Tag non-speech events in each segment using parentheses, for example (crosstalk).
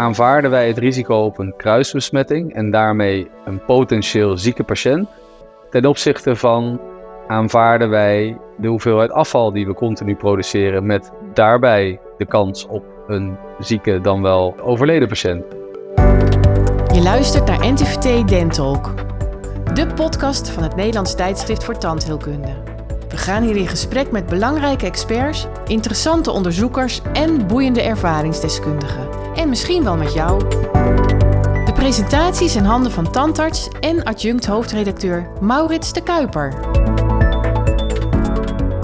aanvaarden wij het risico op een kruisbesmetting en daarmee een potentieel zieke patiënt ten opzichte van aanvaarden wij de hoeveelheid afval die we continu produceren met daarbij de kans op een zieke dan wel overleden patiënt. Je luistert naar NTVT Dentalk, de podcast van het Nederlands tijdschrift voor tandheelkunde. We gaan hier in gesprek met belangrijke experts, interessante onderzoekers en boeiende ervaringsdeskundigen. En misschien wel met jou. De presentaties in handen van tandarts en adjunct hoofdredacteur Maurits de Kuiper.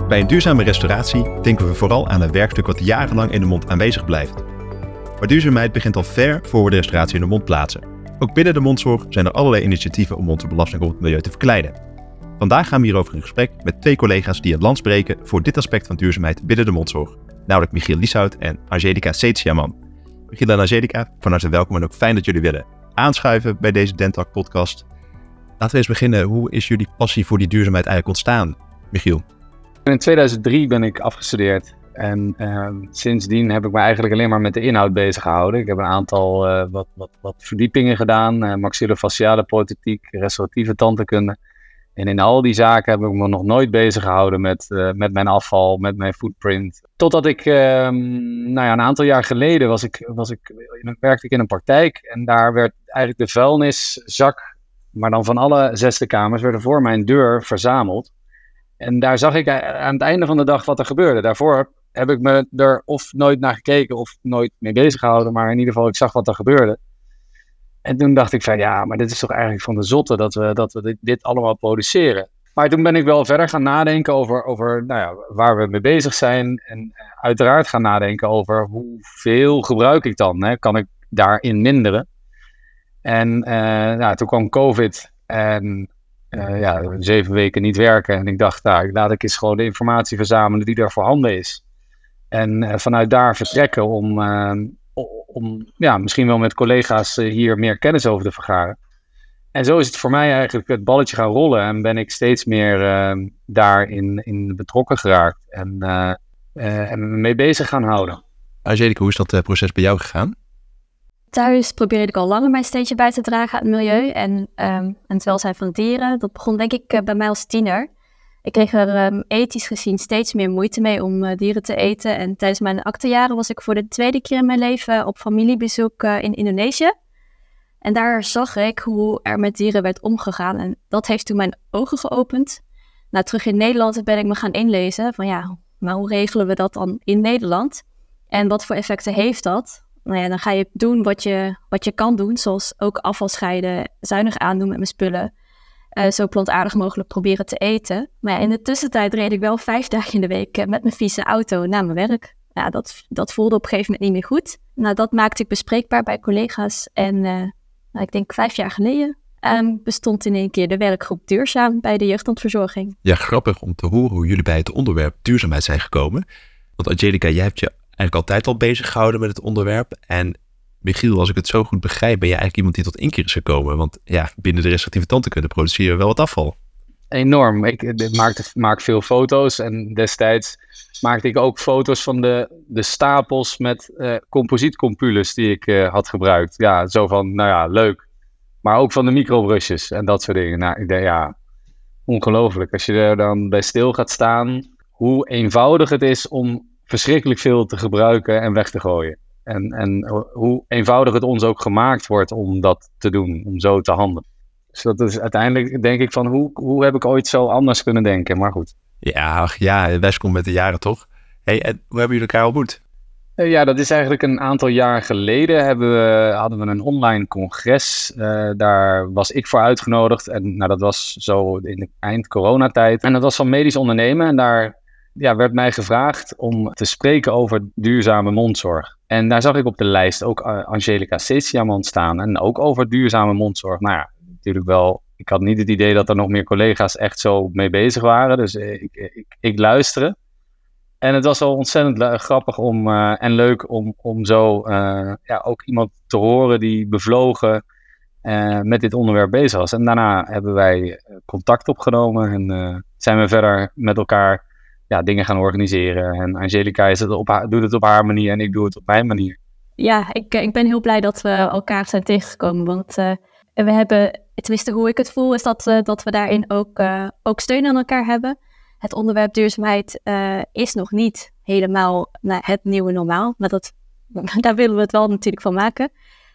Bij een duurzame restauratie denken we vooral aan een werkstuk wat jarenlang in de mond aanwezig blijft. Maar duurzaamheid begint al ver voor we de restauratie in de mond plaatsen. Ook binnen de mondzorg zijn er allerlei initiatieven om onze belasting op het milieu te verkleinen. Vandaag gaan we hierover in gesprek met twee collega's die het land spreken voor dit aspect van duurzaamheid binnen de mondzorg. Namelijk Michiel Lieshout en Angelica Seetsiaman. Michiel en Angelica, van harte welkom en ook fijn dat jullie willen aanschuiven bij deze Dentalk podcast. Laten we eens beginnen. Hoe is jullie passie voor die duurzaamheid eigenlijk ontstaan, Michiel? In 2003 ben ik afgestudeerd en uh, sindsdien heb ik me eigenlijk alleen maar met de inhoud bezig gehouden. Ik heb een aantal uh, wat, wat, wat verdiepingen gedaan, uh, maxillofaciale prothetiek, restauratieve tandheelkunde. En in al die zaken heb ik me nog nooit bezig gehouden met, uh, met mijn afval, met mijn footprint. Totdat ik, nou ja, een aantal jaar geleden was ik, was ik, werkte ik in een praktijk en daar werd eigenlijk de vuilniszak, maar dan van alle zesde kamers, werden voor mijn deur verzameld. En daar zag ik aan het einde van de dag wat er gebeurde. Daarvoor heb ik me er of nooit naar gekeken of nooit mee bezig gehouden. Maar in ieder geval, ik zag wat er gebeurde. En toen dacht ik van ja, maar dit is toch eigenlijk van de zotte dat we, dat we dit, allemaal produceren. Maar toen ben ik wel verder gaan nadenken over, over nou ja, waar we mee bezig zijn. En uiteraard gaan nadenken over hoeveel gebruik ik dan? Hè? Kan ik daarin minderen? En uh, nou, toen kwam COVID en uh, ja, zeven weken niet werken. En ik dacht, nou, laat ik eens gewoon de informatie verzamelen die er voorhanden is. En vanuit daar vertrekken om, om ja, misschien wel met collega's hier meer kennis over te vergaren. En zo is het voor mij eigenlijk het balletje gaan rollen en ben ik steeds meer daarin in betrokken geraakt en, en mee bezig gaan houden. Angelica, hoe is dat proces bij jou gegaan? Thuis probeerde ik al langer mijn steentje bij te dragen aan het milieu en, um, en het welzijn van dieren. Dat begon denk ik bij mij als tiener. Ik kreeg er um, ethisch gezien steeds meer moeite mee om uh, dieren te eten. En tijdens mijn actejaren was ik voor de tweede keer in mijn leven op familiebezoek uh, in Indonesië. En daar zag ik hoe er met dieren werd omgegaan. En dat heeft toen mijn ogen geopend. Nou, terug in Nederland ben ik me gaan inlezen van ja, maar hoe regelen we dat dan in Nederland? En wat voor effecten heeft dat? Nou ja, dan ga je doen wat je, wat je kan doen, zoals ook afval scheiden, zuinig aandoen met mijn spullen. Uh, zo plantaardig mogelijk proberen te eten. Maar in de tussentijd reed ik wel vijf dagen in de week uh, met mijn vieze auto naar mijn werk. Ja, dat, dat voelde op een gegeven moment niet meer goed. Nou, dat maakte ik bespreekbaar bij collega's. En uh, nou, ik denk vijf jaar geleden um, bestond in één keer de werkgroep Duurzaam bij de jeugdondverzorging. Ja, grappig om te horen hoe jullie bij het onderwerp duurzaamheid zijn gekomen. Want Angelica, jij hebt je eigenlijk altijd al bezig gehouden met het onderwerp. En Michiel, als ik het zo goed begrijp, ben je eigenlijk iemand die tot inkeer is gekomen. Want ja, binnen de restrictieve tandheelkunde produceren we wel wat afval. Enorm. Ik maak, maak veel foto's en destijds maakte ik ook foto's van de, de stapels met uh, composietcompules die ik uh, had gebruikt. Ja, zo van, nou ja, leuk. Maar ook van de microbrushes en dat soort dingen. Nou, ik denk, ja, ongelooflijk. Als je er dan bij stil gaat staan, hoe eenvoudig het is om verschrikkelijk veel te gebruiken en weg te gooien. En, en hoe eenvoudig het ons ook gemaakt wordt om dat te doen, om zo te handelen. Dus dat is uiteindelijk denk ik van hoe, hoe heb ik ooit zo anders kunnen denken, maar goed. Ja, ach, ja, best komt met de jaren toch. Hey, en hoe hebben jullie elkaar ontmoet? Ja, dat is eigenlijk een aantal jaar geleden hebben we, hadden we een online congres. Uh, daar was ik voor uitgenodigd. En nou, dat was zo in de eind coronatijd. En dat was van medisch ondernemen. En daar ja, werd mij gevraagd om te spreken over duurzame mondzorg. En daar zag ik op de lijst ook uh, Angelica Sesiaman staan. En ook over duurzame mondzorg. Nou ja, natuurlijk wel. Ik had niet het idee dat er nog meer collega's echt zo mee bezig waren. Dus ik, ik, ik luisterde. En het was wel ontzettend grappig om, en leuk om, om zo ja, ook iemand te horen die bevlogen met dit onderwerp bezig was. En daarna hebben wij contact opgenomen en zijn we verder met elkaar ja, dingen gaan organiseren. En Angelica is het doet het op haar manier en ik doe het op mijn manier. ja, ik, ik ben heel blij dat we elkaar zijn tegengekomen. Want uh, we hebben, tenminste hoe ik het voel, is dat, uh, dat we daarin ook, ook steun aan elkaar hebben. Het onderwerp duurzaamheid is nog niet helemaal nou, het nieuwe normaal. Maar dat, (laughs) daar willen we het wel natuurlijk van maken.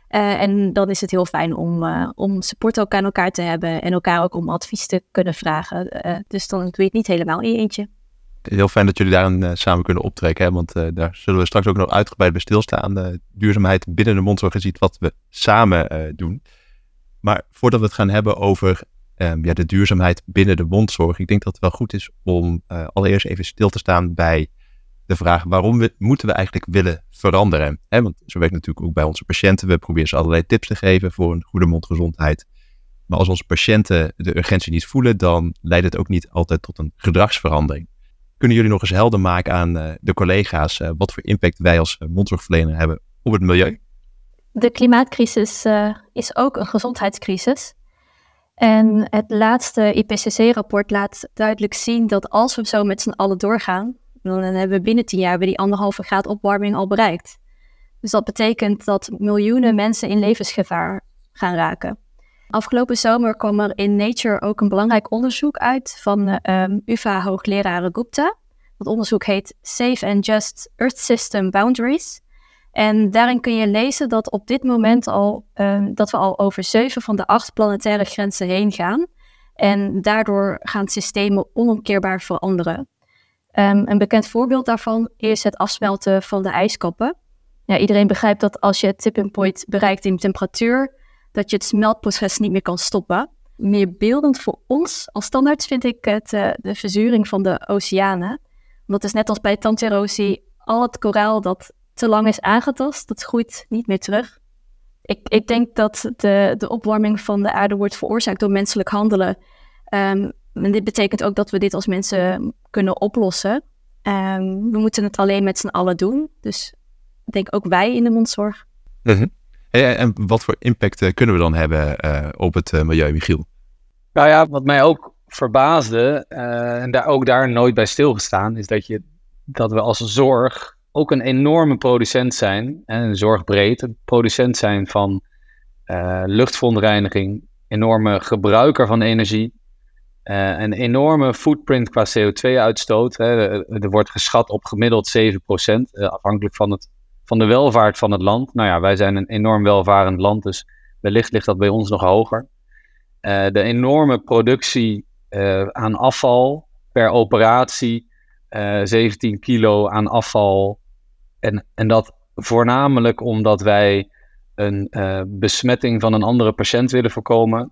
en dan is het heel fijn om, om support ook aan elkaar te hebben. En elkaar ook om advies te kunnen vragen. dus dan doe je het niet helemaal in je eentje heel fijn dat jullie daar uh, samen kunnen optrekken. Hè? Want uh, daar zullen we straks ook nog uitgebreid bij stilstaan. Uh, duurzaamheid binnen de mondzorg is iets wat we samen doen. Maar voordat we het gaan hebben over um, ja, de duurzaamheid binnen de mondzorg. Ik denk dat het wel goed is om allereerst even stil te staan bij de vraag waarom we, moeten we eigenlijk willen veranderen. Hè? Want zo werkt natuurlijk ook bij onze patiënten. We proberen ze allerlei tips te geven voor een goede mondgezondheid. Maar als onze patiënten de urgentie niet voelen, dan leidt het ook niet altijd tot een gedragsverandering. Kunnen jullie nog eens helder maken aan uh, de collega's uh, wat voor impact wij als uh, mondzorgverlener hebben op het milieu? De klimaatcrisis is ook een gezondheidscrisis. En het laatste IPCC-rapport laat duidelijk zien dat als we zo met z'n allen doorgaan, dan hebben we binnen tien jaar weer die anderhalve graad opwarming al bereikt. Dus dat betekent dat miljoenen mensen in levensgevaar gaan raken. Afgelopen zomer kwam er in Nature ook een belangrijk onderzoek uit van ehm, UvA-hoogleraren Gupta. Dat onderzoek heet Safe and Just Earth System Boundaries. En daarin kun je lezen dat op dit moment al um, dat we al over zeven van de acht planetaire grenzen heen gaan. En daardoor gaan systemen onomkeerbaar veranderen. Um, een bekend voorbeeld daarvan is het afsmelten van de ijskappen. Ja, iedereen begrijpt dat als je het tipping point bereikt in temperatuur, dat je het smeltproces niet meer kan stoppen. Meer beeldend voor ons als standaard vind ik het, uh, de verzuring van de oceanen. Want is net als bij tanderosie, al het koraal dat te lang is aangetast, dat groeit niet meer terug. Ik, ik denk dat de, de opwarming van de aarde wordt veroorzaakt door menselijk handelen. Um, en dit betekent ook dat we dit als mensen kunnen oplossen. Um, we moeten het alleen met z'n allen doen. Dus ik denk ook wij in de mondzorg. Mm en wat voor impact eh, kunnen we dan hebben uh, op het uh, milieu, Michiel? Nou ja, wat mij ook verbaasde, en daar ook daar nooit bij stilgestaan, is dat, je, dat we als zorg ook een enorme producent zijn, en zorgbreed, een producent zijn van luchtverontreiniging, enorme gebruiker van energie, een enorme footprint qua CO2-uitstoot. Er wordt geschat op gemiddeld 7%, afhankelijk van het van de welvaart van het land. Nou ja, wij zijn een enorm welvarend land, dus wellicht ligt dat bij ons nog hoger. Uh, de enorme productie uh, aan afval per operatie, uh, eh, 17 kilo aan afval. En, en dat voornamelijk omdat wij een besmetting van een andere patiënt willen voorkomen.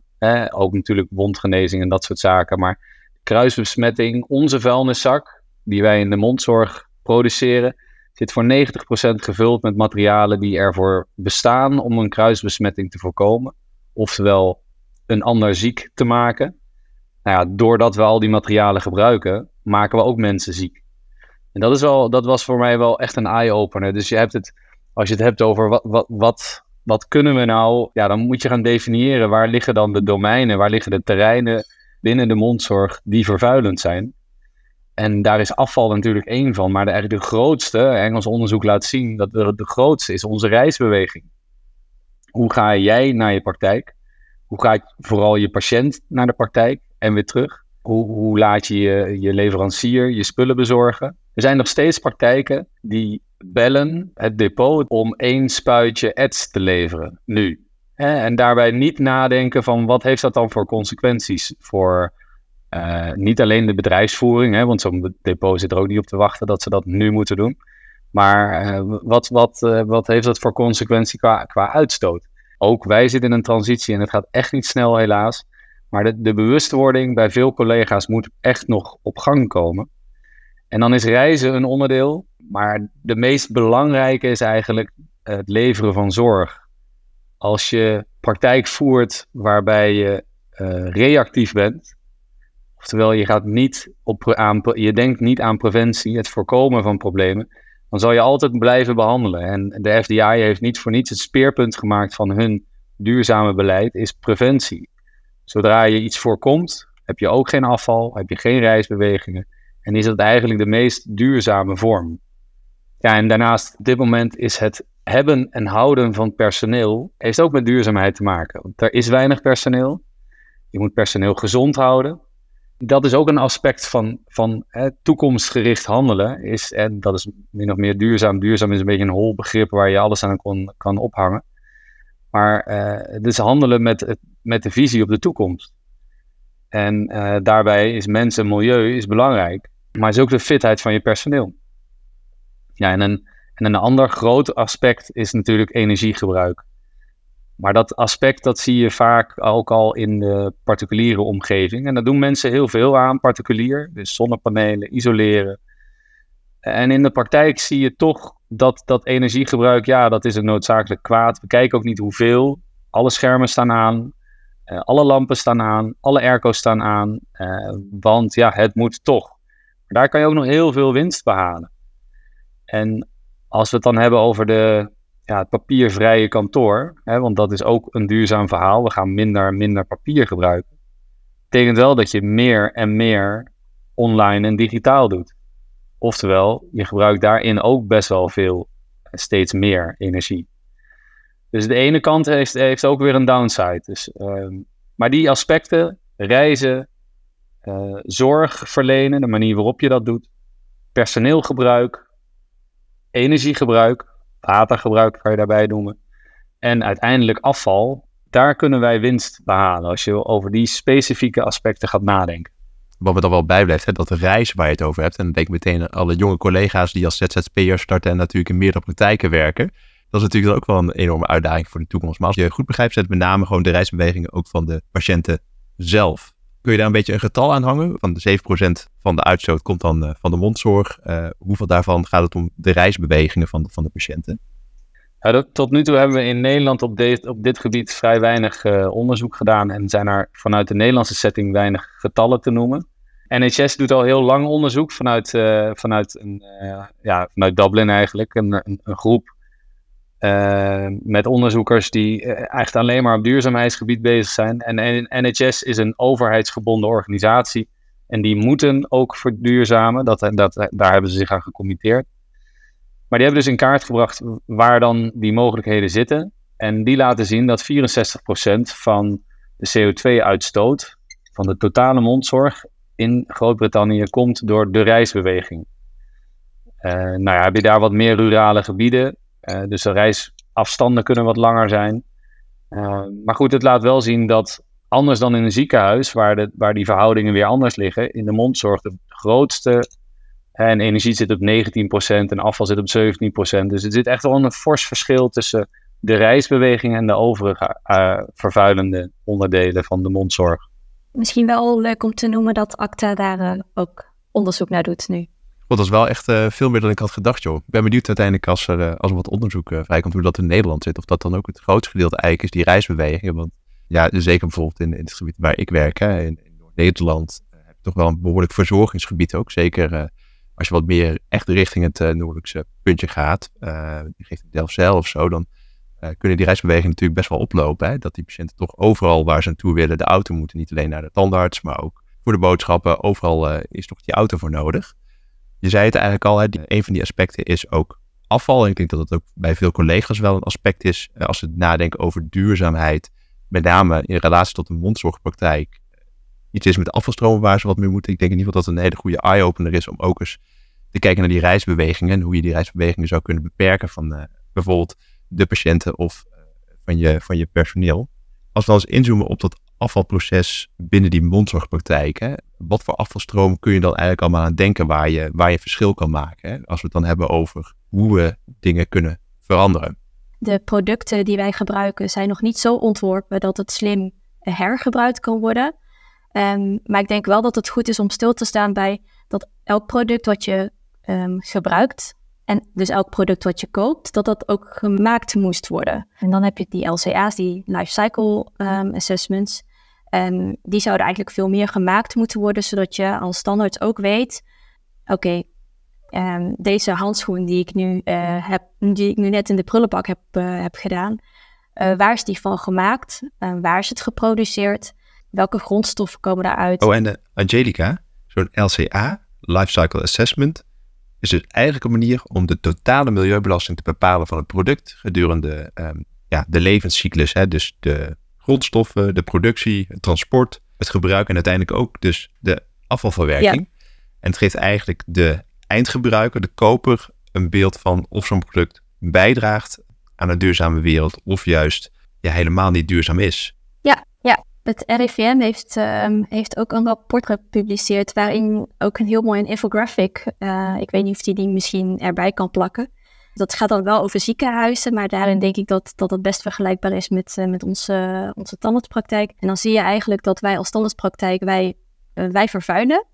Ook natuurlijk wondgenezing en dat soort zaken. Maar kruisbesmetting, onze vuilniszak, die wij in de mondzorg produceren, zit voor 90% gevuld met materialen die ervoor bestaan om een kruisbesmetting te voorkomen. Oftewel een ander ziek te maken. Nou ja, doordat we al die materialen gebruiken, maken we ook mensen ziek. En dat, is wel, dat was voor mij wel echt een eye-opener. Dus je hebt het, als je het hebt over wat, wat, wat, wat kunnen we nou, ja, dan moet je gaan definiëren waar liggen dan de domeinen, waar liggen de terreinen binnen de mondzorg die vervuilend zijn. En daar is afval natuurlijk één van. Maar de, eigenlijk de grootste, Engels onderzoek laat zien dat de, de grootste is onze reisbeweging. Hoe ga jij naar je praktijk? Hoe gaat vooral je patiënt naar de praktijk en weer terug? Hoe, hoe laat je, je je leverancier je spullen bezorgen? Er zijn nog steeds praktijken die bellen het depot om één spuitje ads te leveren, nu. En daarbij niet nadenken van wat heeft dat dan voor consequenties voor uh, niet alleen de bedrijfsvoering, hè, want zo'n depot zit er ook niet op te wachten dat ze dat nu moeten doen. Maar uh, wat, wat, uh, wat heeft dat voor consequentie qua, qua uitstoot? Ook wij zitten in een transitie en het gaat echt niet snel helaas. Maar de, de bewustwording bij veel collega's moet echt nog op gang komen. En dan is reizen een onderdeel. Maar de meest belangrijke is eigenlijk het leveren van zorg. Als je praktijk voert waarbij je reactief bent, Oftewel, je, gaat niet op, aan, je denkt niet aan preventie, het voorkomen van problemen. Dan zal je altijd blijven behandelen. En de FDI heeft niet voor niets het speerpunt gemaakt van hun duurzame beleid, is preventie. Zodra je iets voorkomt, heb je ook geen afval, heb je geen reisbewegingen. En is dat eigenlijk de meest duurzame vorm. Ja, en daarnaast op dit moment is het hebben en houden van personeel heeft ook met duurzaamheid te maken. Want er is weinig personeel. Je moet personeel gezond houden. Dat is ook een aspect van, van hè, toekomstgericht handelen. Is, en dat is min of meer duurzaam. Duurzaam is een beetje een hol begrip waar je alles aan kon, kan ophangen. Maar het is handelen met, met de visie op de toekomst. En uh, daarbij is mensen en milieu is belangrijk. Maar is ook de fitheid van je personeel. Ja, en een, en een ander groot aspect is natuurlijk energiegebruik. Maar dat aspect dat zie je vaak ook al in de particuliere omgeving. En daar doen mensen heel veel aan, particulier. Dus zonnepanelen, isoleren. En in de praktijk zie je toch dat dat energiegebruik, ja, dat is een noodzakelijk kwaad. We kijken ook niet hoeveel. Alle schermen staan aan. Uh, alle lampen staan aan. Alle airco's staan aan. Uh, want ja, het moet toch. Daar kan je ook nog heel veel winst behalen. En als we het dan hebben over de, ja, het papiervrije kantoor, hè, want dat is ook een duurzaam verhaal. We gaan minder minder papier gebruiken. Betekent wel dat je meer en meer online en digitaal doet. Oftewel, je gebruikt daarin ook best wel veel, steeds meer energie. Dus de ene kant heeft, heeft ook weer een downside. Dus, uh, maar die aspecten, reizen, uh, zorg verlenen, de manier waarop je dat doet, personeelgebruik, energiegebruik, watergebruik kan je daarbij noemen, en uiteindelijk afval, daar kunnen wij winst behalen als je over die specifieke aspecten gaat nadenken. Wat me dan wel bijblijft, hè, dat reis waar je het over hebt, en dan denk ik meteen aan alle jonge collega's die als ZZP'er starten en natuurlijk in meerdere praktijken werken. Dat is natuurlijk ook wel een enorme uitdaging voor de toekomst. Maar als je goed begrijpt, zet met name gewoon de reisbewegingen ook van de patiënten zelf. Kun je daar een beetje een getal aan hangen? Van de 7% van de uitstoot komt dan uh, van de mondzorg. Uh, hoeveel daarvan gaat het om de reisbewegingen van de, van de patiënten? Tot nu toe hebben we in Nederland op, de, op dit gebied vrij weinig uh, onderzoek gedaan. En zijn er vanuit de Nederlandse setting weinig getallen te noemen. NHS doet al heel lang onderzoek vanuit, vanuit, een, ja, vanuit Dublin eigenlijk. Een, een groep uh, met onderzoekers die uh, eigenlijk alleen maar op duurzaamheidsgebied bezig zijn. En NHS is een overheidsgebonden organisatie. En die moeten ook verduurzamen. Dat, dat, daar hebben ze zich aan gecommitteerd. Maar die hebben dus in kaart gebracht waar dan die mogelijkheden zitten. En die laten zien dat 64% van de CO2-uitstoot van de totale mondzorg in Groot-Brittannië komt door de reisbeweging. Nou ja, heb je daar wat meer rurale gebieden, dus de reisafstanden kunnen wat langer zijn. Uh, maar goed, het laat wel zien dat anders dan in een ziekenhuis, waar, de, waar die verhoudingen weer anders liggen, in de mondzorg de grootste. En energie zit op 19% en afval zit op 17%. Dus er zit echt wel een fors verschil tussen de reisbeweging en de overige uh, vervuilende onderdelen van de mondzorg. Misschien wel leuk om te noemen dat ACTA daar ook onderzoek naar doet nu. Want dat is wel echt uh, veel meer dan ik had gedacht, joh. Ik ben benieuwd uiteindelijk als er, uh, als er wat onderzoek uh, vrijkomt hoe dat in Nederland zit. Of dat dan ook het grootste gedeelte eigenlijk is, die reisbewegingen. Want ja, zeker bijvoorbeeld in, in het gebied waar ik werk, hè, in, in Noord-Nederland, heb je toch wel een behoorlijk verzorgingsgebied ook. Zeker als je wat meer echt richting het noordelijkse puntje gaat, richting Delfzijl of zo, dan kunnen die reisbewegingen natuurlijk best wel oplopen. Hè? Dat die patiënten toch overal waar ze naartoe willen de auto moeten. Niet alleen naar de tandarts, maar ook voor de boodschappen. Overal is toch die auto voor nodig. Je zei het eigenlijk al, hè, een van die aspecten is ook afval. En ik denk dat dat ook bij veel collega's wel een aspect is eh, als ze nadenken over duurzaamheid. Met name in relatie tot de mondzorgpraktijk. Iets is met afvalstromen waar ze wat mee moeten. Ik denk in ieder geval dat het een hele goede eye-opener is om ook eens te kijken naar die reisbewegingen. En hoe je die reisbewegingen zou kunnen beperken van uh, bijvoorbeeld de patiënten of van, je, van je personeel. Als we dan eens inzoomen op dat afvalproces binnen die mondzorgpraktijk. Hè? Wat voor afvalstroom kun je dan eigenlijk allemaal aan denken waar je, waar je verschil kan maken? Hè? Als we het dan hebben over hoe we dingen kunnen veranderen. De producten die wij gebruiken zijn nog niet zo ontworpen dat het slim hergebruikt kan worden. Um, maar ik denk wel dat het goed is om stil te staan bij dat elk product wat je um, gebruikt, en dus elk product wat je koopt, dat dat ook gemaakt moest worden. En dan heb je die LCA's, die Life Cycle um, Assessments. Um, die zouden eigenlijk veel meer gemaakt moeten worden, zodat je als standaard ook weet: oké, um, deze handschoen die ik, nu, uh, heb, die ik nu net in de prullenbak heb, uh, heb gedaan, uh, waar is die van gemaakt? waar is het geproduceerd? Welke grondstoffen komen daaruit? Oh, en de Angelica, zo'n LCA, Life Cycle Assessment, is dus eigenlijk een manier om de totale milieubelasting te bepalen van het product gedurende ehm, ja, de levenscyclus. Hè? Dus de grondstoffen, de productie, het transport, het gebruik en uiteindelijk ook dus de afvalverwerking. En het geeft eigenlijk de eindgebruiker, de koper, een beeld van of zo'n product bijdraagt aan een duurzame wereld of juist ja, helemaal niet duurzaam is. Ja, ja. Het RIVM heeft, ehm, heeft ook een rapport gepubliceerd waarin ook een heel mooi infographic, uh, ik weet niet of die die misschien erbij kan plakken. Dat gaat dan wel over ziekenhuizen, maar daarin denk ik dat, dat het best vergelijkbaar is met, uh, met onze, onze tandartspraktijk. En dan zie je eigenlijk dat wij als tandartspraktijk, wij, uh, wij vervuilen.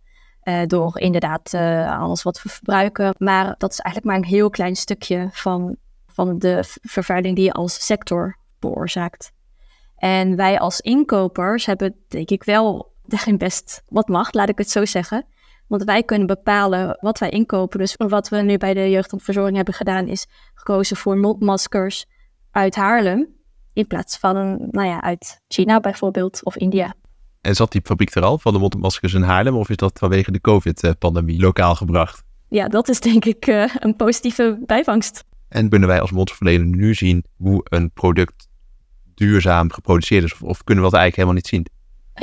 door inderdaad alles wat we verbruiken. Maar dat is eigenlijk maar een heel klein stukje van, van de vervuiling die je als sector veroorzaakt. En wij als inkopers hebben denk ik wel (laughs) daarin best wat macht, laat ik het zo zeggen. Want wij kunnen bepalen wat wij inkopen. Dus wat we nu bij de jeugdverzorging hebben gedaan, is gekozen voor mondmaskers uit Haarlem. In plaats van, nou ja, uit China bijvoorbeeld of India. En zat die fabriek er al van de mondmaskers in Haarlem? Of is dat vanwege de COVID-pandemie lokaal gebracht? Ja, dat is denk ik uh, een positieve bijvangst. En kunnen wij als mondverlener nu zien hoe een product duurzaam geproduceerd is? Of, of, kunnen we dat eigenlijk helemaal niet zien?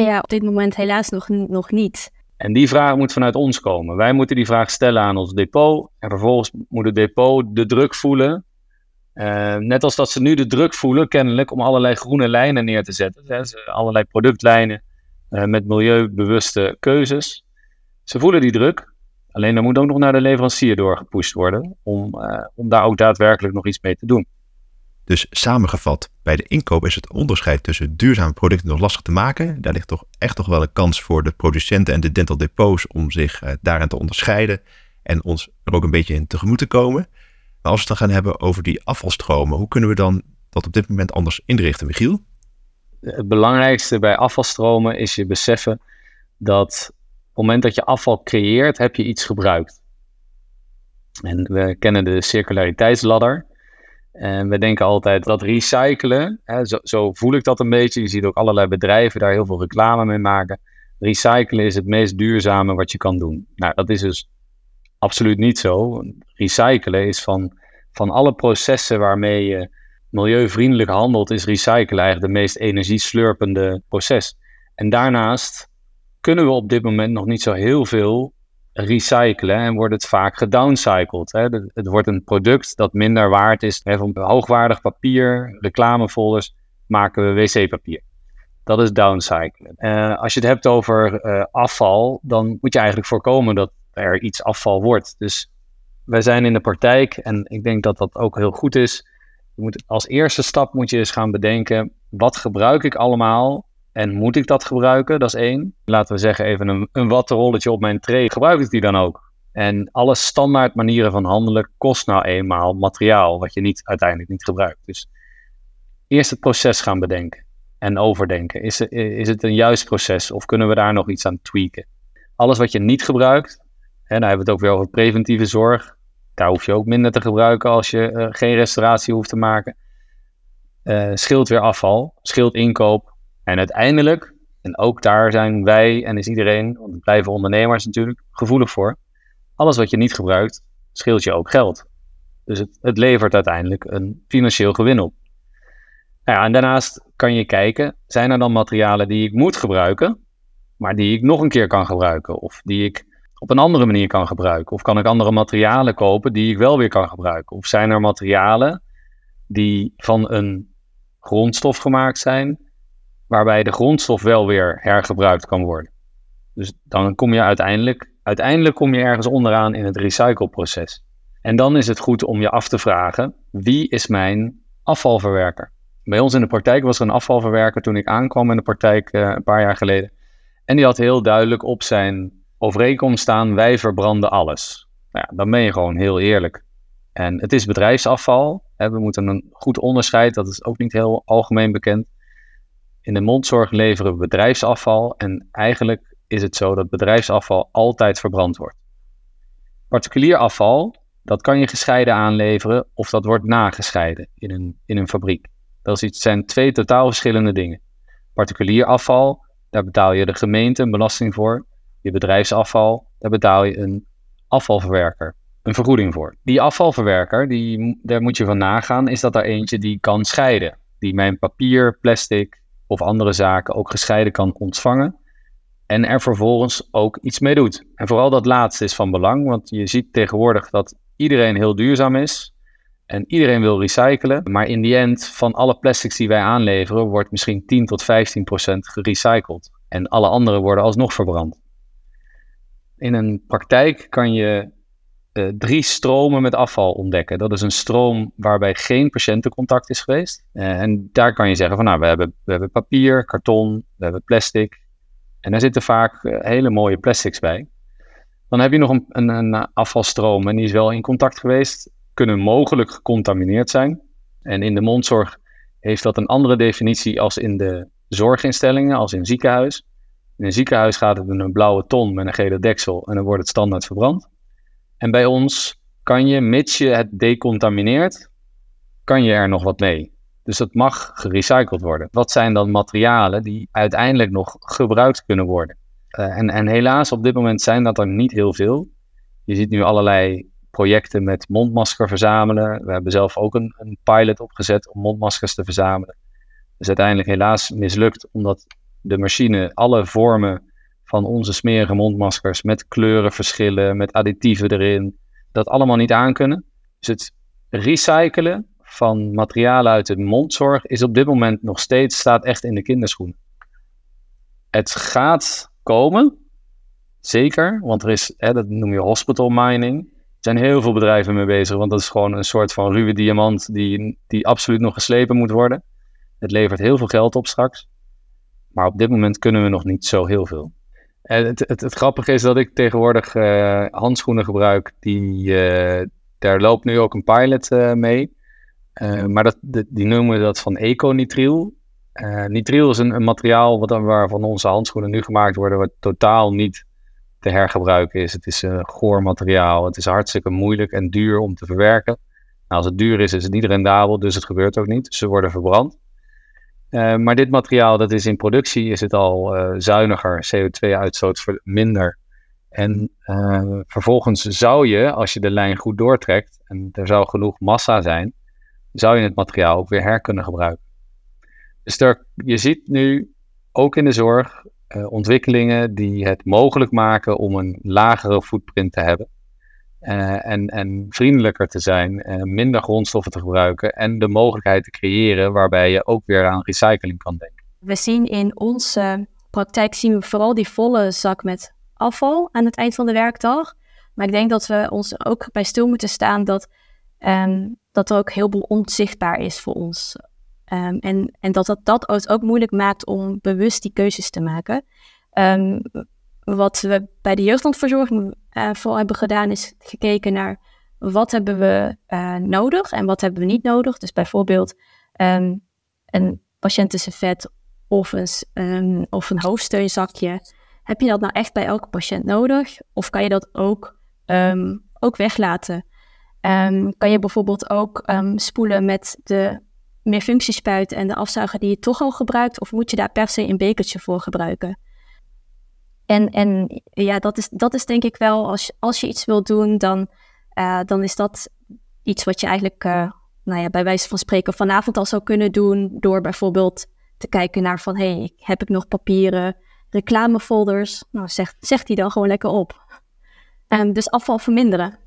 Ja, op dit moment helaas nog, nog niet. En die vraag moet vanuit ons komen. Wij moeten die vraag stellen aan ons depot. En vervolgens moet het depot de druk voelen. Uh, net als dat ze nu de druk voelen, kennelijk, om allerlei groene lijnen neer te zetten. Allerlei productlijnen uh, met milieubewuste keuzes. Ze voelen die druk. Alleen dan moet ook nog naar de leverancier doorgepusht worden. Om, uh, om daar ook daadwerkelijk nog iets mee te doen. Dus samengevat, bij de inkoop is het onderscheid tussen duurzame producten nog lastig te maken. Daar ligt toch echt toch wel een kans voor de producenten en de dental depots om zich uh, daarin te onderscheiden en ons er ook een beetje in tegemoet te komen. Maar als we het dan gaan hebben over die afvalstromen, hoe kunnen we dan dat op dit moment anders inrichten, Michiel? Het belangrijkste bij afvalstromen is je beseffen dat op het moment dat je afval creëert, heb je iets gebruikt. En we kennen de circulariteitsladder. En we denken altijd dat recyclen, hè, zo, zo, voel ik dat een beetje. Je ziet ook allerlei bedrijven daar heel veel reclame mee maken. Recyclen is het meest duurzame wat je kan doen. Nou, dat is dus absoluut niet zo. Recyclen is van, van alle processen waarmee je milieuvriendelijk handelt, is recyclen eigenlijk de meest energieslurpende proces. En daarnaast kunnen we op dit moment nog niet zo heel veel recyclen en wordt het vaak gedowncycled. Hè. Het wordt een product dat minder waard is. Hè, van hoogwaardig papier, reclamefolders, maken we wc-papier. Dat is downcyclen. Uh, als je het hebt over uh, afval, dan moet je eigenlijk voorkomen dat er iets afval wordt. Dus wij zijn in de praktijk en ik denk dat dat ook heel goed is. Je moet, als eerste stap moet je eens gaan bedenken, wat gebruik ik allemaal en moet ik dat gebruiken? Dat is één. Laten we zeggen even een, een wattenrolletje op mijn tray. Gebruik ik die dan ook? En alle standaard manieren van handelen kost nou eenmaal materiaal wat je niet, uiteindelijk niet gebruikt. Dus eerst het proces gaan bedenken en overdenken. Is, is het een juist proces of kunnen we daar nog iets aan tweaken? Alles wat je niet gebruikt, en dan hebben we het ook weer over preventieve zorg. Daar hoef je ook minder te gebruiken als je uh, geen restauratie hoeft te maken. Uh, scheelt weer afval, scheelt inkoop, en uiteindelijk, en ook daar zijn wij en is iedereen, want het blijven ondernemers natuurlijk, gevoelig voor. Alles wat je niet gebruikt, scheelt je ook geld. Dus het, het levert uiteindelijk een financieel gewin op. Nou ja, en daarnaast kan je kijken, zijn er dan materialen die ik moet gebruiken, maar die ik nog een keer kan gebruiken? Of die ik op een andere manier kan gebruiken? Of kan ik andere materialen kopen die ik wel weer kan gebruiken? Of zijn er materialen die van een grondstof gemaakt zijn, waarbij de grondstof wel weer hergebruikt kan worden. Dus dan kom je uiteindelijk, uiteindelijk kom je ergens onderaan in het recycleproces. En dan is het goed om je af te vragen, wie is mijn afvalverwerker? Bij ons in de praktijk was er een afvalverwerker toen ik aankwam in de praktijk uh, een paar jaar geleden. En die had heel duidelijk op zijn overeenkomst staan, wij verbranden alles. Nou ja, dan ben je gewoon heel eerlijk. En het is bedrijfsafval. Hè, we moeten een goed onderscheid, dat is ook niet heel algemeen bekend. In de mondzorg leveren we bedrijfsafval en eigenlijk is het zo dat bedrijfsafval altijd verbrand wordt. Particulier afval, dat kan je gescheiden aanleveren of dat wordt nagescheiden in een, in een fabriek. Dat is iets, zijn twee totaal verschillende dingen. Particulier afval, daar betaal je de gemeente een belasting voor. Je bedrijfsafval, daar betaal je een afvalverwerker een vergoeding voor. Die afvalverwerker, die, daar moet je van nagaan, is dat er eentje die kan scheiden. Die mijn papier, plastic of andere zaken ook gescheiden kan ontvangen. En er vervolgens ook iets mee doet. En vooral dat laatste is van belang, want je ziet tegenwoordig dat iedereen heel duurzaam is. En iedereen wil recyclen. Maar in die end, van alle plastics die wij aanleveren, wordt misschien 10 tot 15 procent gerecycled. En alle andere worden alsnog verbrand. In een praktijk kan je uh, drie stromen met afval ontdekken. Dat is een stroom waarbij geen patiëntencontact is geweest. Uh, en daar kan je zeggen van nou, we hebben, we hebben papier, karton, we hebben plastic. En daar zitten vaak uh, hele mooie plastics bij. Dan heb je nog een, een, een, afvalstroom en die is wel in contact geweest. Kunnen mogelijk gecontamineerd zijn. En in de mondzorg heeft dat een andere definitie als in de zorginstellingen, als in ziekenhuis. In een ziekenhuis gaat het in een blauwe ton met een gele deksel en dan wordt het standaard verbrand. En bij ons kan je, mits je het decontamineert, kan je er nog wat mee. Dus het mag gerecycled worden. Wat zijn dan materialen die uiteindelijk nog gebruikt kunnen worden? Uh, en, en helaas, op dit moment zijn dat er niet heel veel. Je ziet nu allerlei projecten met mondmasker verzamelen. We hebben zelf ook een, een pilot opgezet om mondmaskers te verzamelen. Dus uiteindelijk helaas mislukt, omdat de machine alle vormen van onze smerige mondmaskers met kleurenverschillen, met additieven erin, dat allemaal niet aankunnen. Dus het recyclen van materialen uit de mondzorg is op dit moment nog steeds, staat echt in de kinderschoenen. Het gaat komen, zeker, want er is, hè, dat noem je hospital mining. Er zijn heel veel bedrijven mee bezig, want dat is gewoon een soort van ruwe diamant die, die absoluut nog geslepen moet worden. Het levert heel veel geld op straks. Maar op dit moment kunnen we nog niet zo heel veel. En het, het, grappige is dat ik tegenwoordig uh, handschoenen gebruik. Die, uh, daar loopt nu ook een pilot uh, mee. maar dat, die noemen dat van econitriel. nitriel is een, een materiaal wat, waarvan onze handschoenen nu gemaakt worden, wat totaal niet te hergebruiken is. Het is een goor materiaal. Het is hartstikke moeilijk en duur om te verwerken. Nou, als het duur is, is het niet rendabel, dus het gebeurt ook niet. Ze worden verbrand. Uh, maar dit materiaal, dat is in productie, is het al uh, zuiniger, CO2-uitstoot minder. En uh, vervolgens zou je, als je de lijn goed doortrekt en er zou genoeg massa zijn, zou je het materiaal ook weer her kunnen gebruiken. Dus er, je ziet nu ook in de zorg ontwikkelingen die het mogelijk maken om een lagere footprint te hebben. Uh, en, en vriendelijker te zijn, uh, minder grondstoffen te gebruiken en de mogelijkheid te creëren waarbij je ook weer aan recycling kan denken. We zien in onze praktijk zien we vooral die volle zak met afval aan het eind van de werkdag. Maar ik denk dat we ons ook bij stil moeten staan dat, um, dat er ook heel veel onzichtbaar is voor ons. Um, en, en dat, dat dat ook moeilijk maakt om bewust die keuzes te maken. Um, wat we bij de jeugdlandverzorging uh, vooral hebben gedaan, is gekeken naar wat hebben we uh, nodig en wat hebben we niet nodig. Dus bijvoorbeeld um, een patiëntenservet of een, um, of een hoofdsteunzakje. Heb je dat nou echt bij elke patiënt nodig? Of kan je dat ook, um, ook weglaten? kan je bijvoorbeeld ook spoelen met de meerfunctiespuit en de afzuiger die je toch al gebruikt? Of moet je daar per se een bekertje voor gebruiken? En, en ja, dat is, dat is denk ik wel, als, je, als je iets wil doen, dan, uh, dan is dat iets wat je eigenlijk, uh, nou ja, bij wijze van spreken vanavond al zou kunnen doen. Door bijvoorbeeld te kijken naar van, hé, hey, heb ik nog papieren, reclamefolders? Nou, zegt, zegt die dan gewoon lekker op. Um, dus afval verminderen.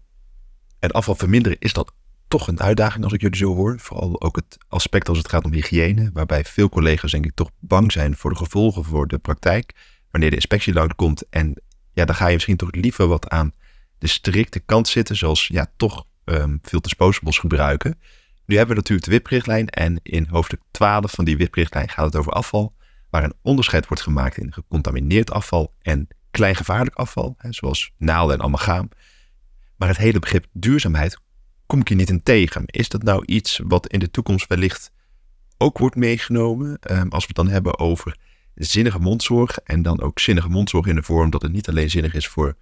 En afval verminderen, is dat toch een uitdaging als ik jullie zo hoor? Vooral ook het aspect als het gaat om hygiëne, waarbij veel collega's denk ik toch bang zijn voor de gevolgen voor de praktijk wanneer de inspectie langskomt. En ja, dan ga je misschien toch liever wat aan de strikte kant zitten, zoals ja, toch um, veel disposables gebruiken. Nu hebben we natuurlijk de WIP-richtlijn en in hoofdstuk 12 van die WIP-richtlijn gaat het over afval, waar een onderscheid wordt gemaakt in gecontamineerd afval en kleingevaarlijk afval, hè, zoals naalden en amalgaam. Maar het hele begrip duurzaamheid kom ik je niet in tegen. Is dat nou iets wat in de toekomst wellicht ook wordt meegenomen, um, als we het dan hebben over zinnige mondzorg. En dan ook zinnige mondzorg in de vorm dat het niet alleen zinnig is voor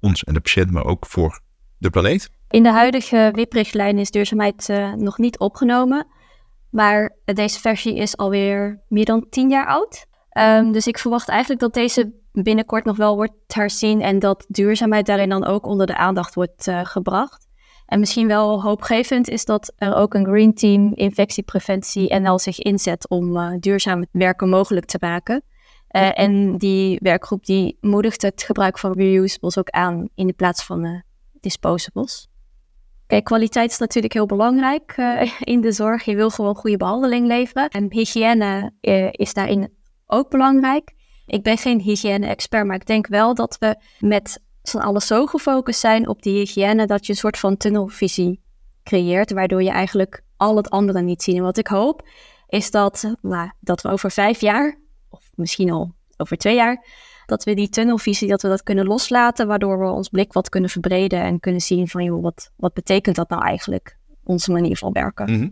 ons en de patiënt, maar ook voor de planeet. In de huidige WIP-richtlijn is duurzaamheid uh, nog niet opgenomen. Maar deze versie is alweer meer dan tien jaar oud. Um, dus ik verwacht eigenlijk dat deze binnenkort nog wel wordt herzien en dat duurzaamheid daarin dan ook onder de aandacht wordt uh, gebracht. En misschien wel hoopgevend is dat er ook een Green Team infectiepreventie NL zich inzet om uh, duurzaam werken mogelijk te maken. Uh, en die werkgroep die moedigt het gebruik van reusables ook aan in de plaats van uh, disposables. Kijk, kwaliteit is natuurlijk heel belangrijk in de zorg. Je wil gewoon goede behandeling leveren. En hygiëne is daarin ook belangrijk. Ik ben geen hygiëne-expert, maar ik denk wel dat we met z'n allen zo gefocust zijn op die hygiëne dat je een soort van tunnelvisie creëert, waardoor je eigenlijk al het andere niet ziet. En wat ik hoop is dat, nou, dat we over vijf jaar, of misschien al over twee jaar, dat we die tunnelvisie, dat we dat kunnen loslaten, waardoor we ons blik wat kunnen verbreden en kunnen zien van, joh, wat, wat betekent dat nou eigenlijk, onze manier van werken. Mhm.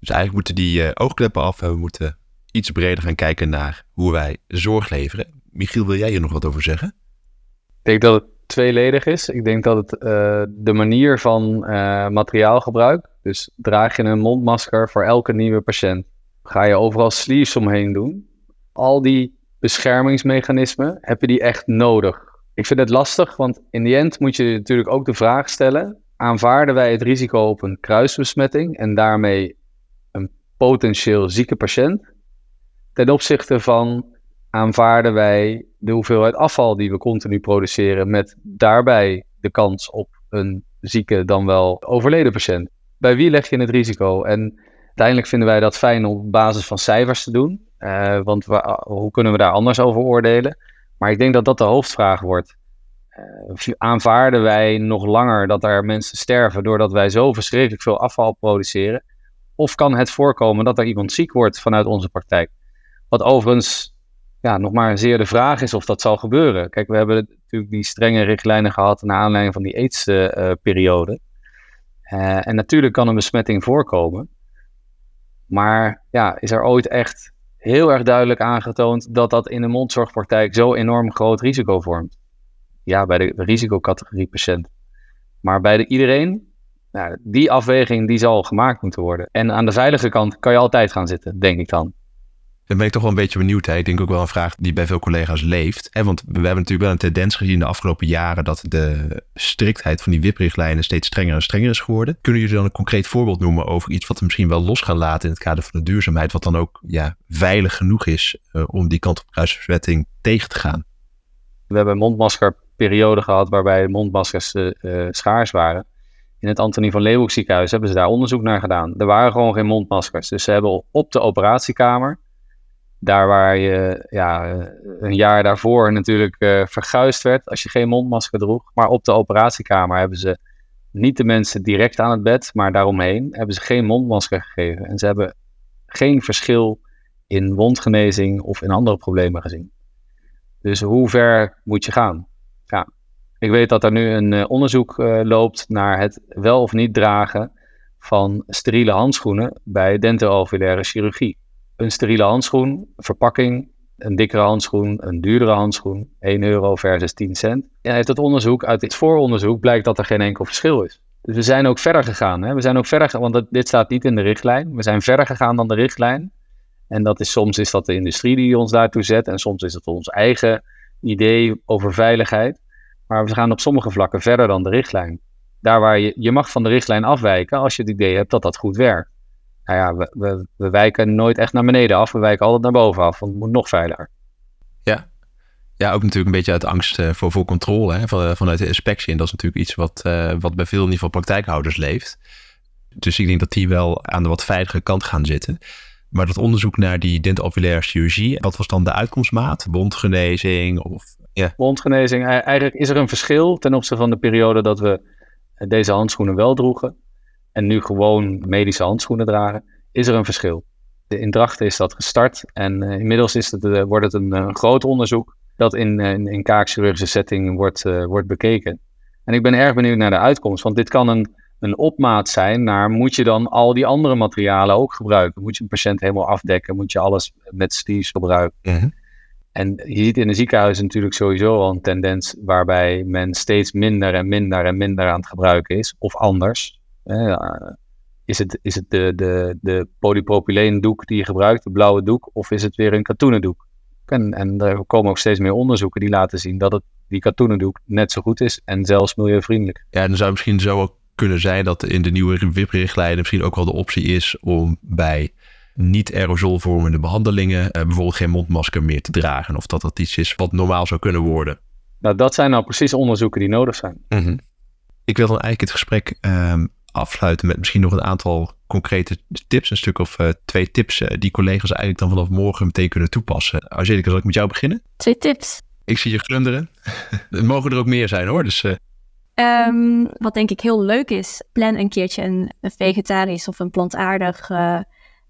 Dus eigenlijk moeten die uh, oogkleppen af en we moeten iets breder gaan kijken naar hoe wij zorg leveren. Michiel, wil jij hier nog wat over zeggen? Ik denk dat het tweeledig is. Ik denk dat het uh, de manier van uh, materiaalgebruik, dus draag je een mondmasker voor elke nieuwe patiënt, ga je overal sleeves omheen doen. Al die beschermingsmechanismen, heb je die echt nodig? Ik vind het lastig, want in die end moet je natuurlijk ook de vraag stellen, aanvaarden wij het risico op een kruisbesmetting en daarmee een potentieel zieke patiënt ten opzichte van aanvaarden wij de hoeveelheid afval die we continu produceren met daarbij de kans op een zieke dan wel overleden patiënt. Bij wie leg je het risico? En uiteindelijk vinden wij dat fijn op basis van cijfers te doen, uh, want hoe kunnen we daar anders over oordelen? Maar ik denk dat dat de hoofdvraag wordt. Uh, aanvaarden wij nog langer dat er mensen sterven doordat wij zo verschrikkelijk veel afval produceren? Of kan het voorkomen dat er iemand ziek wordt vanuit onze praktijk? Wat overigens ja, nog maar zeer de vraag is of dat zal gebeuren. Kijk, we hebben natuurlijk die strenge richtlijnen gehad naar aanleiding van die AIDS-periode. Uh, en natuurlijk kan een besmetting voorkomen. Maar ja, is er ooit echt heel erg duidelijk aangetoond dat dat in de mondzorgpraktijk zo enorm groot risico vormt? Ja, bij de risicocategorie patiënt. Maar bij de iedereen, nou, die afweging die zal gemaakt moeten worden. En aan de veilige kant kan je altijd gaan zitten, denk ik dan. Dan ben ik toch wel een beetje benieuwd. Ik denk ook wel een vraag die bij veel collega's leeft. Hè? Want we hebben natuurlijk wel een tendens gezien de afgelopen jaren dat de striktheid van die WIP-richtlijnen steeds strenger en strenger is geworden. Kunnen jullie dan een concreet voorbeeld noemen over iets wat we misschien wel los gaan laten in het kader van de duurzaamheid, wat dan ook ja, veilig genoeg is uh, om die kant op kruisverbetting tegen te gaan? We hebben een mondmaskerperiode gehad waarbij mondmaskers uh, uh, schaars waren. In het Antonie van Leeuwenhoek ziekenhuis hebben ze daar onderzoek naar gedaan. Er waren gewoon geen mondmaskers. Dus ze hebben op de operatiekamer daar waar je ja, een jaar daarvoor natuurlijk uh, verguisd werd als je geen mondmasker droeg. Maar op de operatiekamer hebben ze niet de mensen direct aan het bed, maar daaromheen hebben ze geen mondmasker gegeven. En ze hebben geen verschil in wondgenezing of in andere problemen gezien. Dus hoe ver moet je gaan? Ja, ik weet dat er nu een uh, onderzoek uh, loopt naar het wel of niet dragen van steriele handschoenen bij dentoovulaire chirurgie een steriele handschoen, verpakking, een dikkere handschoen, een duurdere handschoen, 1 euro versus 10 cent. En uit het onderzoek, uit dit vooronderzoek, blijkt dat er geen enkel verschil is. Dus we zijn ook verder gegaan. Hè? We zijn ook verder, want dit staat niet in de richtlijn. We zijn verder gegaan dan de richtlijn. En dat is soms is dat de industrie die ons daartoe zet, en soms is het ons eigen idee over veiligheid. Maar we gaan op sommige vlakken verder dan de richtlijn. Daar waar je, je mag van de richtlijn afwijken als je het idee hebt dat dat goed werkt nou ja, we, we, we, wijken nooit echt naar beneden af. We wijken altijd naar boven af, want het moet nog veiliger. Ja, ja ook natuurlijk een beetje uit angst uh, voor, voor controle hè, van, eh, vanuit de inspectie. En dat is natuurlijk iets wat, uh, wat bij veel in ieder geval praktijkhouders leeft. Dus ik denk dat die wel aan de wat veilige kant gaan zitten. Maar dat onderzoek naar die dentovulaire chirurgie, wat was dan de uitkomstmaat? Wondgenezing of... Wondgenezing, eigenlijk is er een verschil ten opzichte van de periode dat we deze handschoenen wel droegen en nu gewoon medische handschoenen dragen, is er een verschil. In Drachten is dat gestart en uh, inmiddels is het, uh, wordt het een, een, groot onderzoek dat in, in, in kaakchirurgische setting wordt, wordt bekeken. En ik ben erg benieuwd naar de uitkomst, want dit kan een, een opmaat zijn naar moet je dan al die andere materialen ook gebruiken? Moet je een patiënt helemaal afdekken? Moet je alles met sleeves gebruiken? -huh. En je ziet in de ziekenhuizen natuurlijk sowieso al een tendens waarbij men steeds minder en minder en minder aan het gebruiken is, of anders. Is het, is het de, de, de polypropyleendoek die je gebruikt, de blauwe doek, of is het weer een katoenen doek? En, en er komen ook steeds meer onderzoeken die laten zien dat het, die katoenen doek net zo goed is en zelfs milieuvriendelijk. Ja, dan zou het misschien zo ook kunnen zijn dat in de nieuwe WIP-richtlijnen misschien ook wel de optie is om bij niet aerosolvormende behandelingen eh, bijvoorbeeld geen mondmasker meer te dragen. Of dat dat iets is wat normaal zou kunnen worden. Nou, dat zijn nou precies onderzoeken die nodig zijn. Mhm. Ik wil dan eigenlijk het gesprek ehm, afsluiten met misschien nog een aantal concrete tips. Een stuk of uh, twee tips uh, die collega's eigenlijk dan vanaf morgen meteen kunnen toepassen. Angelica, zal ik met jou beginnen? Twee tips. Ik zie je glunderen. (laughs) er mogen er ook meer zijn hoor. Dus, uh... um, wat denk ik heel leuk is, plan een keertje een, een vegetarisch of een plantaardig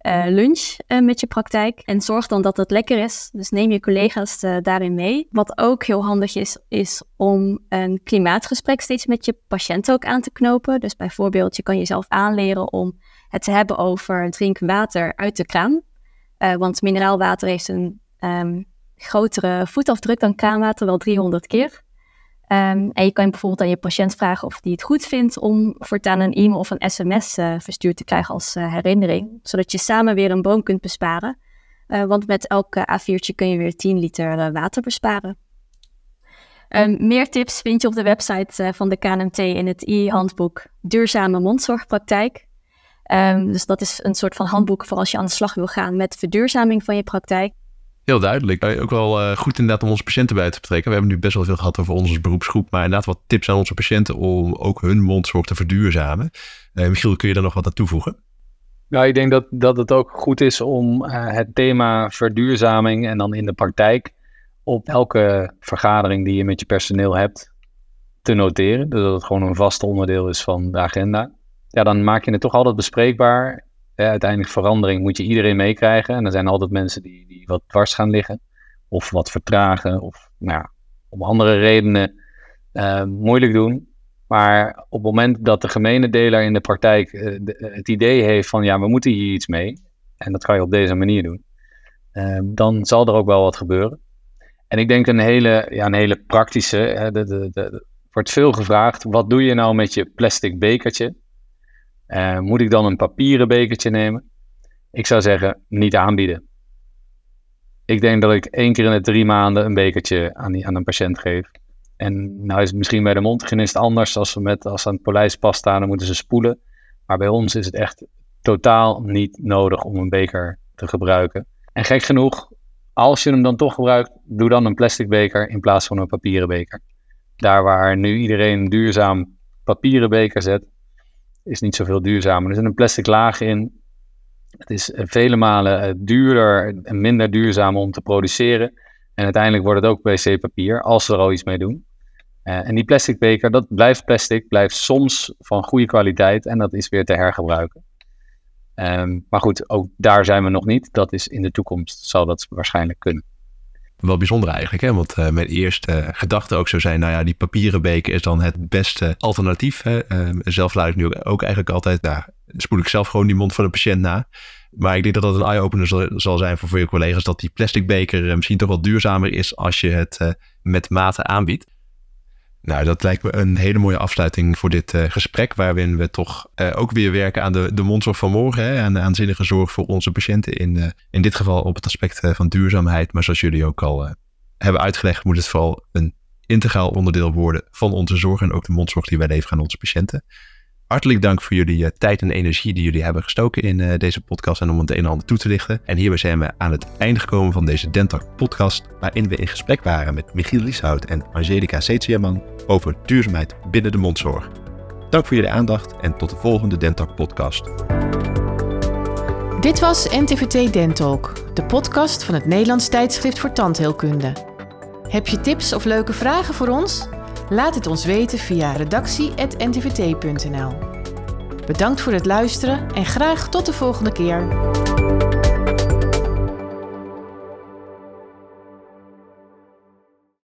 uh, lunch uh, met je praktijk. En zorg dan dat het lekker is. Dus neem je collega's uh, daarin mee. Wat ook heel handig is, is om een klimaatgesprek steeds met je patiënt ook aan te knopen. Dus bijvoorbeeld, je kan jezelf aanleren om het te hebben over drink water uit de kraan. want mineraalwater heeft een um, grotere voetafdruk dan kraanwater, wel 300 keer. Um, en je kan bijvoorbeeld aan je patiënt vragen of die het goed vindt om voortaan een e-mail of een sms uh, verstuurd te krijgen als uh, herinnering, zodat je samen weer een boom kunt besparen. Uh, want met elke A4'tje kun je weer 10 liter water besparen. Um, meer tips vind je op de website van de KNMT in het e-handboek Duurzame Mondzorgpraktijk. Um, dus dat is een soort van handboek voor als je aan de slag wil gaan met verduurzaming van je praktijk. Heel duidelijk. Ook wel uh, goed inderdaad om onze patiënten bij te betrekken. We hebben nu best wel veel gehad over onze beroepsgroep. Maar inderdaad wat tips aan onze patiënten om ook hun mondzorg te verduurzamen. Uh, Michiel, kun je daar nog wat aan toevoegen? Nou, ik denk dat, dat het ook goed is om het thema verduurzaming en dan in de praktijk op elke vergadering die je met je personeel hebt te noteren. Dus dat het gewoon een vast onderdeel is van de agenda. Ja, dan maak je het toch altijd bespreekbaar uiteindelijk verandering moet je iedereen meekrijgen. En er zijn altijd mensen die, die wat dwars gaan liggen. Of wat vertragen. Of nou ja, om andere redenen uh, moeilijk doen. Maar op het moment dat de gemene deler in de praktijk uh, de, het idee heeft van ja, we moeten hier iets mee. En dat kan je op deze manier doen. Dan zal er ook wel wat gebeuren. En ik denk een hele, ja, een hele praktische. Hè, de, de, wordt veel gevraagd. Wat doe je nou met je plastic bekertje? Uh, moet ik dan een papieren bekertje nemen? Ik zou zeggen, niet aanbieden. Ik denk dat ik één keer in de drie maanden een bekertje aan, die, aan een patiënt geef. En nou is het misschien bij de mondhygiënist anders. Als ze, met, als aan het polijspas staan, dan moeten ze spoelen. Maar bij ons is het echt totaal niet nodig om een beker te gebruiken. En gek genoeg, als je hem dan toch gebruikt, doe dan een plastic beker in plaats van een papieren beker. Daar waar nu iedereen een duurzaam papieren beker zet, is niet zoveel duurzamer. Er zit een plastic laag in. Het is eh, vele malen eh, duurder en minder duurzaam om te produceren. En uiteindelijk wordt het ook wc-papier, als we er al iets mee doen. Uh, en die plastic beker, dat blijft plastic, blijft soms van goede kwaliteit en dat is weer te hergebruiken. Um, maar goed, ook daar zijn we nog niet. Dat is in de toekomst, zal dat waarschijnlijk kunnen. Wel bijzonder eigenlijk, hè? want uh, mijn eerste gedachte ook zou zijn, nou ja, die papieren beker is dan het beste alternatief. Hè? Uh, zelf laat ik nu ook eigenlijk altijd, nou, spoel ik zelf gewoon die mond van de patiënt na. Maar ik denk dat dat een eye-opener zal, zal, zijn voor, voor je collega's, dat die plastic beker uh, misschien toch wel duurzamer is als je het met mate aanbiedt. Nou, dat lijkt me een hele mooie afsluiting voor dit uh, gesprek, waarin we toch uh, ook weer werken aan de, de mondzorg van morgen, hè, aan de aanzinnige zorg voor onze patiënten. In, uh, in dit geval op het aspect van duurzaamheid, maar zoals jullie ook al hebben uitgelegd, moet het vooral een integraal onderdeel worden van onze zorg en ook de mondzorg die wij leveren aan onze patiënten. Hartelijk dank voor jullie uh, tijd en energie die jullie hebben gestoken in uh, deze podcast en om het een en ander toe te lichten. En hierbij zijn we aan het einde gekomen van deze Dentalk podcast, waarin we in gesprek waren met Michiel Lieshout en Angelica Setsiaman over duurzaamheid binnen de mondzorg. Dank voor jullie aandacht en tot de volgende Dentalk podcast. Dit was NTVT Dentalk, de podcast van het Nederlands tijdschrift voor tandheelkunde. Heb je tips of leuke vragen voor ons? Laat het ons weten via redactie.ntvt.nl. Bedankt voor het luisteren en graag tot de volgende keer.